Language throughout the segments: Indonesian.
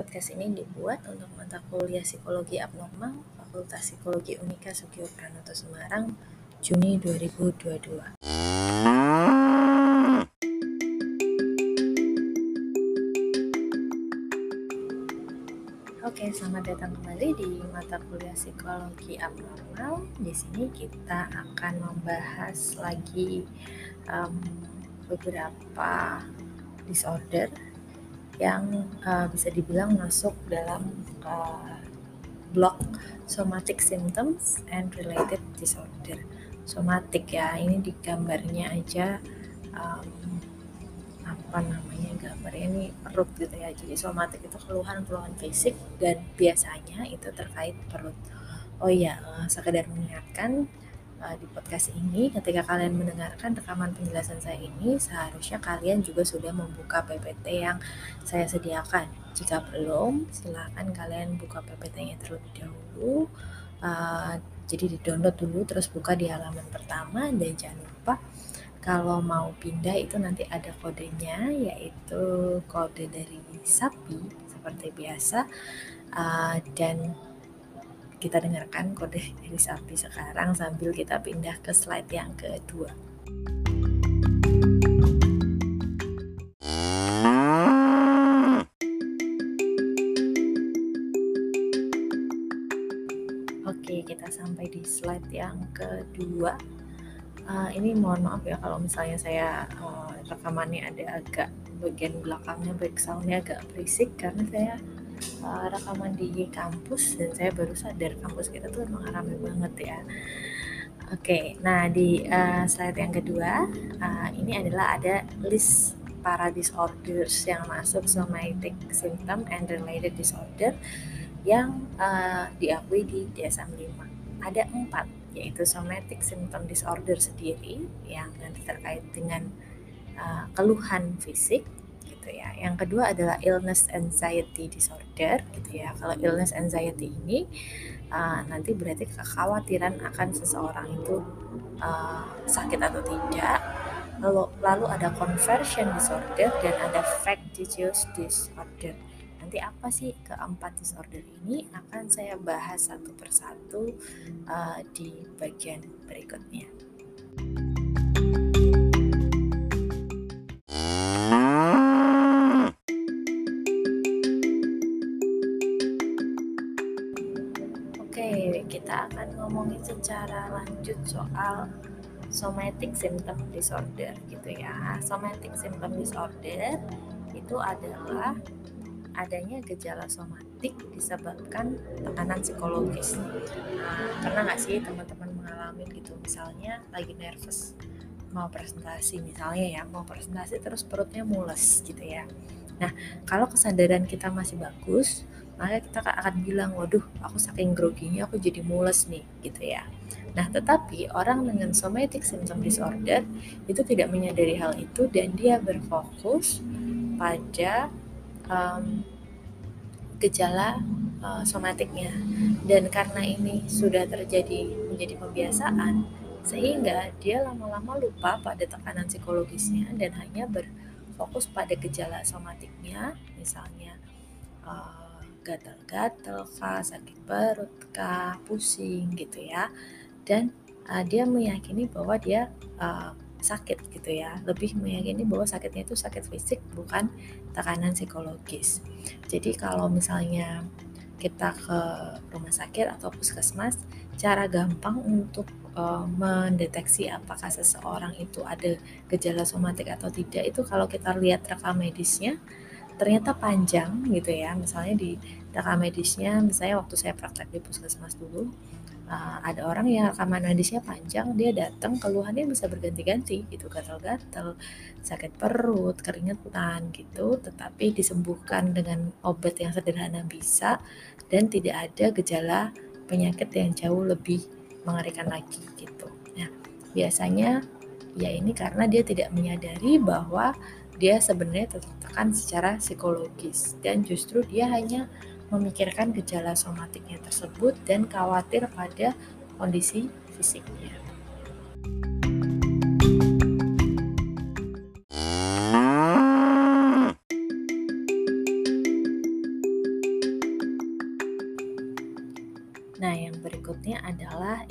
Podcast ini dibuat untuk mata kuliah Psikologi Abnormal Fakultas Psikologi Unika Sugio Pranoto Semarang Juni 2022. Oke, selamat datang kembali di mata kuliah Psikologi Abnormal. Di sini kita akan membahas lagi um, beberapa disorder yang uh, bisa dibilang masuk dalam uh, blok somatic symptoms and related disorder. Somatic ya, ini di gambarnya aja um, apa namanya gambarnya ini perut gitu ya. Jadi somatik itu keluhan-keluhan fisik dan biasanya itu terkait perut. Oh uh, sekedar mengingatkan uh, di podcast ini ketika kalian mendengarkan rekaman penjelasan saya ini seharusnya kalian juga sudah membuka PPT yang saya sediakan. Jika belum silahkan kalian buka PPT-nya terlebih dahulu uh, jadi di download dulu terus buka di halaman pertama dan jangan lupa kalau mau pindah itu nanti ada kodenya yaitu kode dari sapi seperti biasa. Uh, dan kita dengarkan kode sapi sekarang sambil kita pindah ke slide yang kedua. Oke, kita sampai di slide yang kedua. Uh, ini mohon maaf ya kalau misalnya saya uh, rekamannya ada agak bagian belakangnya backgroundnya agak berisik karena saya uh, rekaman di kampus dan saya baru sadar kampus kita tuh emang ramai banget ya. Oke, okay, nah di uh, slide yang kedua uh, ini adalah ada list para disorders yang masuk somatic symptom and related disorder yang uh, diakui di DSM-5. Ada empat, yaitu somatic symptom disorder sendiri yang nanti terkait dengan uh, keluhan fisik, gitu ya. Yang kedua adalah illness anxiety disorder gitu ya. Kalau illness anxiety ini uh, nanti berarti kekhawatiran akan seseorang itu uh, sakit atau tidak. Lalu lalu ada conversion disorder dan ada factitious disorder. Nanti apa sih keempat disorder ini akan saya bahas satu persatu uh, di bagian berikutnya. Kita akan ngomongin secara lanjut soal somatic symptom disorder gitu ya. Somatic symptom disorder itu adalah adanya gejala somatik disebabkan tekanan psikologis. Nah, pernah nggak sih teman-teman mengalami gitu misalnya lagi nervous mau presentasi misalnya ya mau presentasi terus perutnya mules gitu ya. Nah kalau kesadaran kita masih bagus maka kita akan bilang waduh aku saking groginya aku jadi mules nih gitu ya. Nah tetapi orang dengan somatic symptom disorder itu tidak menyadari hal itu dan dia berfokus pada um, gejala uh, somatiknya. Dan karena ini sudah terjadi menjadi kebiasaan sehingga dia lama-lama lupa pada tekanan psikologisnya dan hanya berfokus pada gejala somatiknya misalnya uh, gatal-gatal kah, sakit perut kah, pusing gitu ya. Dan uh, dia meyakini bahwa dia uh, sakit gitu ya. Lebih meyakini bahwa sakitnya itu sakit fisik bukan tekanan psikologis. Jadi kalau misalnya kita ke rumah sakit atau puskesmas, cara gampang untuk uh, mendeteksi apakah seseorang itu ada gejala somatik atau tidak itu kalau kita lihat rekam medisnya ternyata panjang gitu ya. Misalnya di rekam medisnya misalnya waktu saya praktek di puskesmas dulu uh, ada orang yang rekaman medisnya panjang dia datang keluhannya bisa berganti-ganti gitu gatal-gatal sakit perut keringetan gitu tetapi disembuhkan dengan obat yang sederhana bisa dan tidak ada gejala penyakit yang jauh lebih mengerikan lagi gitu. Nah biasanya ya ini karena dia tidak menyadari bahwa dia sebenarnya tertekan secara psikologis dan justru dia hanya memikirkan gejala somatiknya tersebut dan khawatir pada kondisi fisiknya.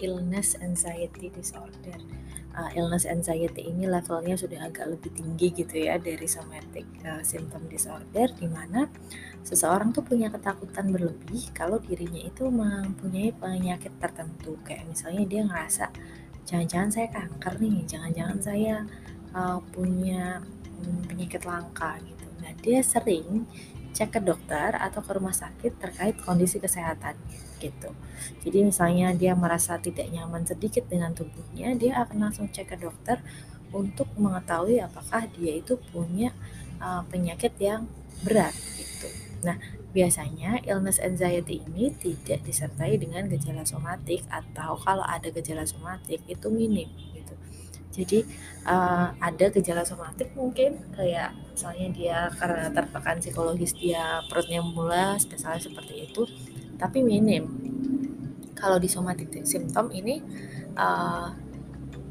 Illness anxiety disorder. Uh, illness anxiety ini levelnya sudah agak lebih tinggi gitu ya dari somatic uh, symptom disorder di mana seseorang tuh punya ketakutan berlebih kalau dirinya itu mempunyai penyakit tertentu kayak misalnya dia ngerasa jangan-jangan saya kanker nih, jangan-jangan saya uh, punya um, penyakit langka gitu. Nah, dia sering cek ke dokter atau ke rumah sakit terkait kondisi kesehatan gitu. Jadi misalnya dia merasa tidak nyaman sedikit dengan tubuhnya, dia akan langsung cek ke dokter untuk mengetahui apakah dia itu punya uh, penyakit yang berat gitu. Nah, biasanya illness anxiety ini tidak disertai dengan gejala somatik atau kalau ada gejala somatik itu minim jadi uh, ada gejala somatik mungkin kayak misalnya dia karena tertekan psikologis dia perutnya mulas misalnya seperti itu tapi minim. Kalau di somatik simptom ini uh,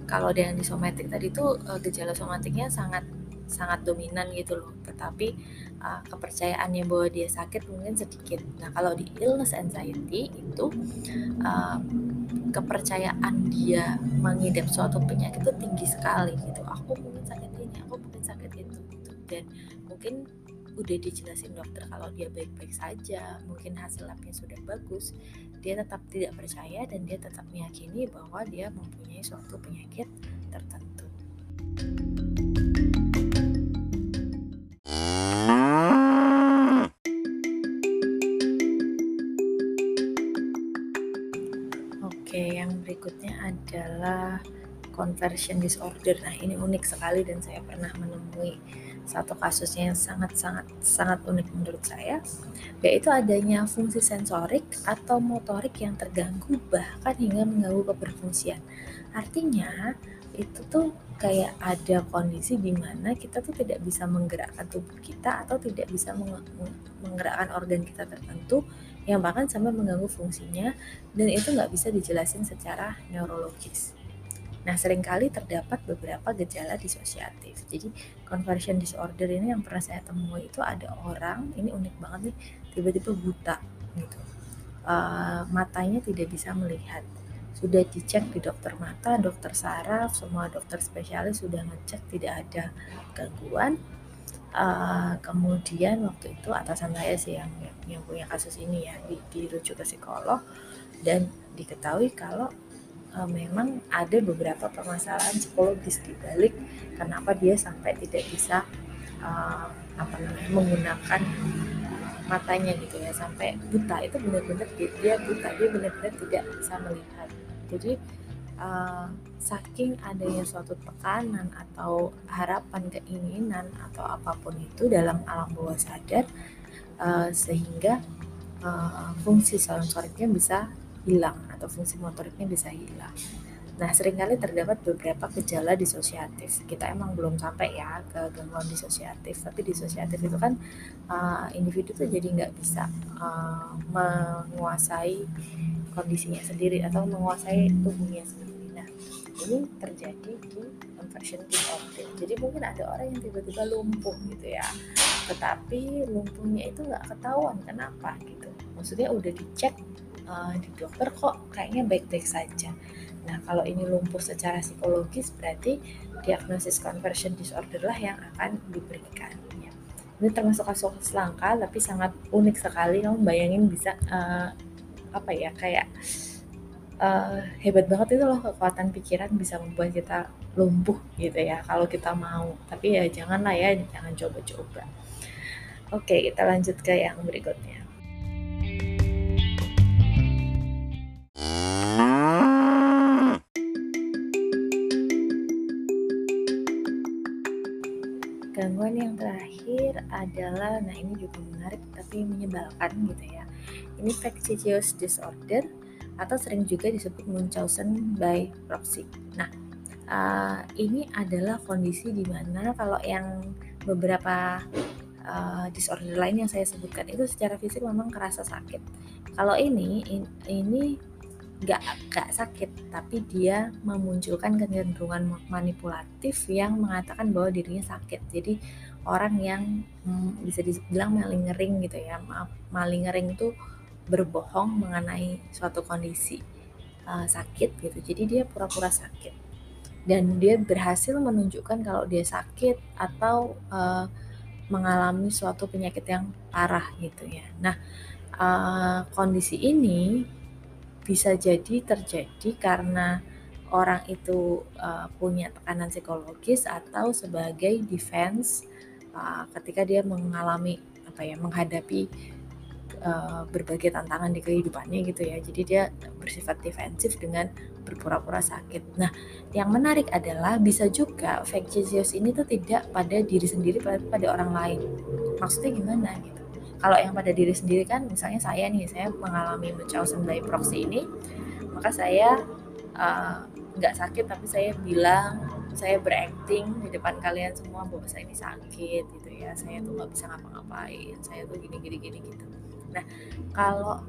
kalau yang di somatik tadi itu uh, gejala somatiknya sangat sangat dominan gitu loh. Tetapi uh, kepercayaannya bahwa dia sakit mungkin sedikit. Nah kalau di illness anxiety itu uh, kepercayaan dia mengidap suatu penyakit itu tinggi sekali gitu. Aku mungkin sakit ini aku mungkin sakit itu gitu. Dan mungkin udah dijelasin dokter kalau dia baik-baik saja mungkin hasil labnya sudah bagus dia tetap tidak percaya dan dia tetap meyakini bahwa dia mempunyai suatu penyakit tertentu. Conversion disorder. Nah, ini unik sekali dan saya pernah menemui satu kasusnya yang sangat-sangat sangat unik menurut saya, yaitu adanya fungsi sensorik atau motorik yang terganggu bahkan hingga mengganggu keberfungsian. Artinya, itu tuh kayak ada kondisi di mana kita tuh tidak bisa menggerakkan tubuh kita atau tidak bisa menggerakkan organ kita tertentu yang bahkan sampai mengganggu fungsinya dan itu nggak bisa dijelasin secara neurologis. Nah, sering kali terdapat beberapa gejala disosiatif. Jadi, conversion disorder ini yang pernah saya temui itu ada orang, ini unik banget nih, tiba-tiba buta gitu. Uh, matanya tidak bisa melihat sudah dicek di dokter mata, dokter saraf, semua dokter spesialis sudah ngecek tidak ada gangguan. Uh, kemudian waktu itu atasan saya sih yang yang punya kasus ini ya di, dirujuk ke psikolog dan diketahui kalau uh, memang ada beberapa permasalahan psikologis di balik kenapa dia sampai tidak bisa uh, apa namanya menggunakan matanya gitu ya sampai buta. Itu benar-benar dia buta dia benar-benar tidak bisa melihat. Jadi uh, saking adanya suatu tekanan atau harapan keinginan atau apa pun itu dalam alam bawah sadar uh, sehingga uh, fungsi sensoriknya bisa hilang atau fungsi motoriknya bisa hilang. Nah, sering kali terdapat beberapa gejala disosiatif. Kita emang belum sampai ya ke gangguan disosiatif, tapi disosiatif itu kan uh, individu tuh jadi nggak bisa uh, menguasai kondisinya sendiri atau menguasai tubuhnya sendiri. Nah, ini terjadi di conversion disorder. Jadi mungkin ada orang yang tiba-tiba lumpuh gitu ya, tetapi lumpuhnya itu nggak ketahuan kenapa gitu. Maksudnya udah dicek uh, di dokter kok kayaknya baik-baik saja. Nah, kalau ini lumpuh secara psikologis berarti diagnosis conversion disorder lah yang akan diberikan. Ya. Ini termasuk kasus langka tapi sangat unik sekali. Kamu bayangin bisa uh, apa ya kayak uh, hebat banget itu loh kekuatan pikiran bisa membuat kita lumpuh gitu ya kalau kita mau tapi ya janganlah ya jangan coba-coba oke kita lanjut ke yang berikutnya gangguan yang terakhir adalah nah ini juga menarik tapi menyebalkan gitu ya ini factitious disorder atau sering juga disebut Munchausen by proxy. Nah, uh, ini adalah kondisi di mana kalau yang beberapa uh, disorder lain yang saya sebutkan itu secara fisik memang kerasa sakit. Kalau ini in, ini nggak nggak sakit, tapi dia memunculkan kecenderungan manipulatif yang mengatakan bahwa dirinya sakit. Jadi orang yang hmm, bisa dibilang malingering gitu ya, maaf malingering itu berbohong mengenai suatu kondisi uh, sakit gitu. Jadi dia pura-pura sakit. Dan dia berhasil menunjukkan kalau dia sakit atau uh, mengalami suatu penyakit yang parah gitu ya. Nah uh, kondisi ini bisa jadi terjadi karena orang itu uh, punya tekanan psikologis atau sebagai defense uh, ketika dia mengalami apa ya menghadapi uh, berbagai tantangan di kehidupannya gitu ya. Jadi dia bersifat defensif dengan berpura-pura sakit. Nah, yang menarik adalah bisa juga Jesus ini tuh tidak pada diri sendiri pada, pada orang lain. Maksudnya gimana gitu? Kalau yang pada diri sendiri kan misalnya saya nih, saya mengalami Munchausen by proxy ini, maka saya uh, nggak sakit tapi saya bilang saya berakting di depan kalian semua bahwa saya ini sakit gitu ya. Saya tuh nggak bisa ngapa-ngapain saya tuh gini gini gini gitu. Nah kalau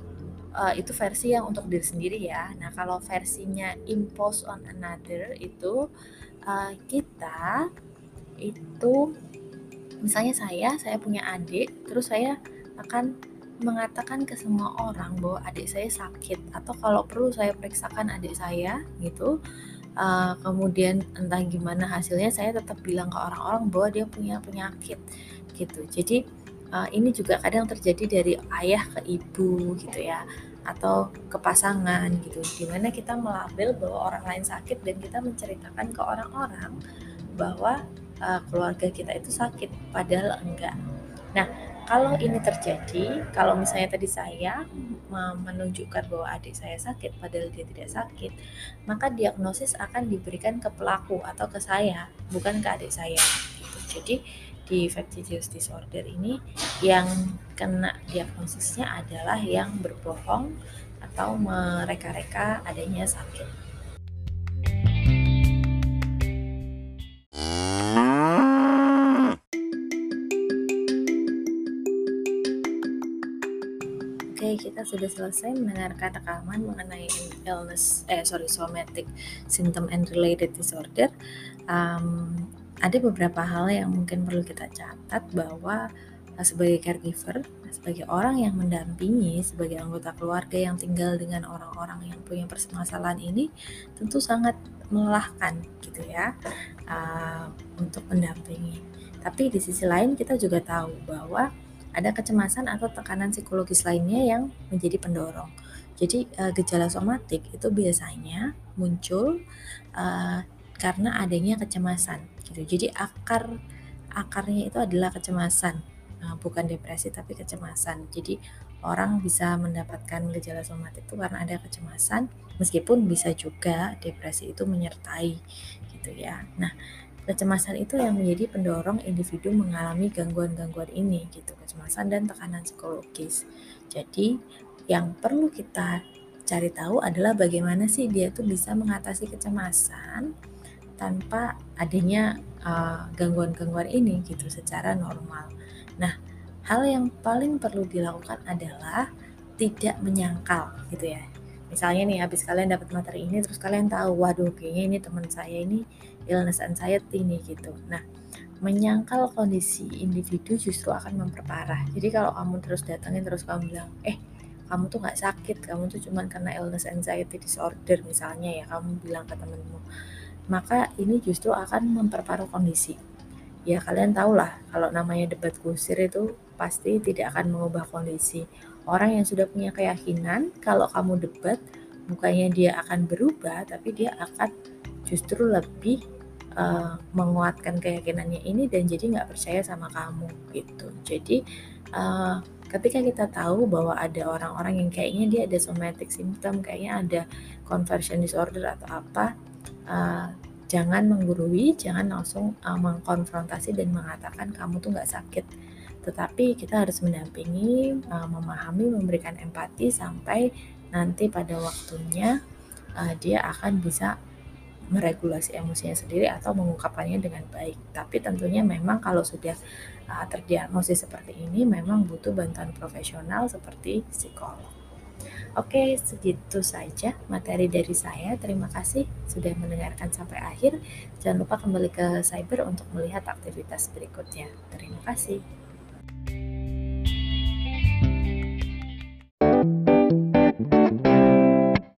uh, itu versi yang untuk diri sendiri ya. Nah kalau versinya impose on another itu uh, kita itu misalnya saya saya punya adik terus saya akan mengatakan ke semua orang bahwa adik saya sakit atau kalau perlu saya periksakan adik saya gitu. Uh, kemudian entah gimana hasilnya saya tetap bilang ke orang-orang bahwa dia punya penyakit gitu. Jadi uh, ini juga kadang terjadi dari ayah ke ibu gitu ya atau ke pasangan gitu. Di mana kita melabel bahwa orang lain sakit dan kita menceritakan ke orang-orang bahwa uh, keluarga kita itu sakit padahal enggak. Nah kalau ini terjadi, kalau misalnya tadi saya menunjukkan bahwa adik saya sakit padahal dia tidak sakit, maka diagnosis akan diberikan ke pelaku atau ke saya, bukan ke adik saya. Gitu. Jadi di infectious disorder ini yang kena diagnosisnya adalah yang berbohong atau mereka-reka adanya sakit. Oke, kita sudah selesai mendengarkan rekaman mengenai illness, eh sorry, somatic symptom and related disorder. Um, ada beberapa hal yang mungkin perlu kita catat bahwa uh, sebagai caregiver, sebagai orang yang mendampingi, sebagai anggota keluarga yang tinggal dengan orang-orang yang punya permasalahan ini, tentu sangat melelahkan gitu ya uh, untuk mendampingi. Tapi di sisi lain kita juga tahu bahwa ada kecemasan atau tekanan psikologis lainnya yang menjadi pendorong. Jadi uh, gejala somatik itu biasanya muncul uh, karena adanya kecemasan gitu. Jadi akar akarnya itu adalah kecemasan, uh, bukan depresi tapi kecemasan. Jadi orang bisa mendapatkan gejala somatik itu karena ada kecemasan, meskipun bisa juga depresi itu menyertai gitu ya. Nah, Kecemasan itu yang menjadi pendorong individu mengalami gangguan-gangguan ini gitu, kecemasan dan tekanan psikologis. Jadi yang perlu kita cari tahu adalah bagaimana sih dia tuh bisa mengatasi kecemasan tanpa adanya uh, gangguan-gangguan ini gitu secara normal. Nah, hal yang paling perlu dilakukan adalah tidak menyangkal gitu ya misalnya nih habis kalian dapat materi ini terus kalian tahu waduh kayaknya ini teman saya ini illness anxiety nih gitu. Nah menyangkal kondisi individu justru akan memperparah. Jadi kalau kamu terus datangin terus kamu bilang eh kamu tuh nggak sakit kamu tuh cuman karena illness anxiety disorder misalnya ya kamu bilang ke temenmu maka ini justru akan memperparah kondisi. Ya kalian tahu lah kalau namanya debat kusir itu pasti tidak akan mengubah kondisi. Orang yang sudah punya keyakinan kalau kamu debat bukannya dia akan berubah tapi dia akan justru lebih uh, menguatkan keyakinannya ini dan jadi nggak percaya sama kamu gitu. Jadi uh, ketika kita tahu bahwa ada orang-orang yang kayaknya dia ada somatic symptom kayaknya ada conversion disorder atau apa uh, jangan menggurui jangan langsung uh, mengkonfrontasi dan mengatakan kamu tuh nggak sakit. Tetapi kita harus mendampingi, uh, memahami, memberikan empati sampai nanti pada waktunya uh, dia akan bisa meregulasi emosinya sendiri atau mengungkapkannya dengan baik. Tapi tentunya memang kalau sudah uh, terdiagnosis seperti ini memang butuh bantuan profesional seperti psikolog. Oke, segitu saja materi dari saya. Terima kasih sudah mendengarkan sampai akhir. Jangan lupa kembali ke Cyber untuk melihat aktivitas berikutnya. Terima kasih.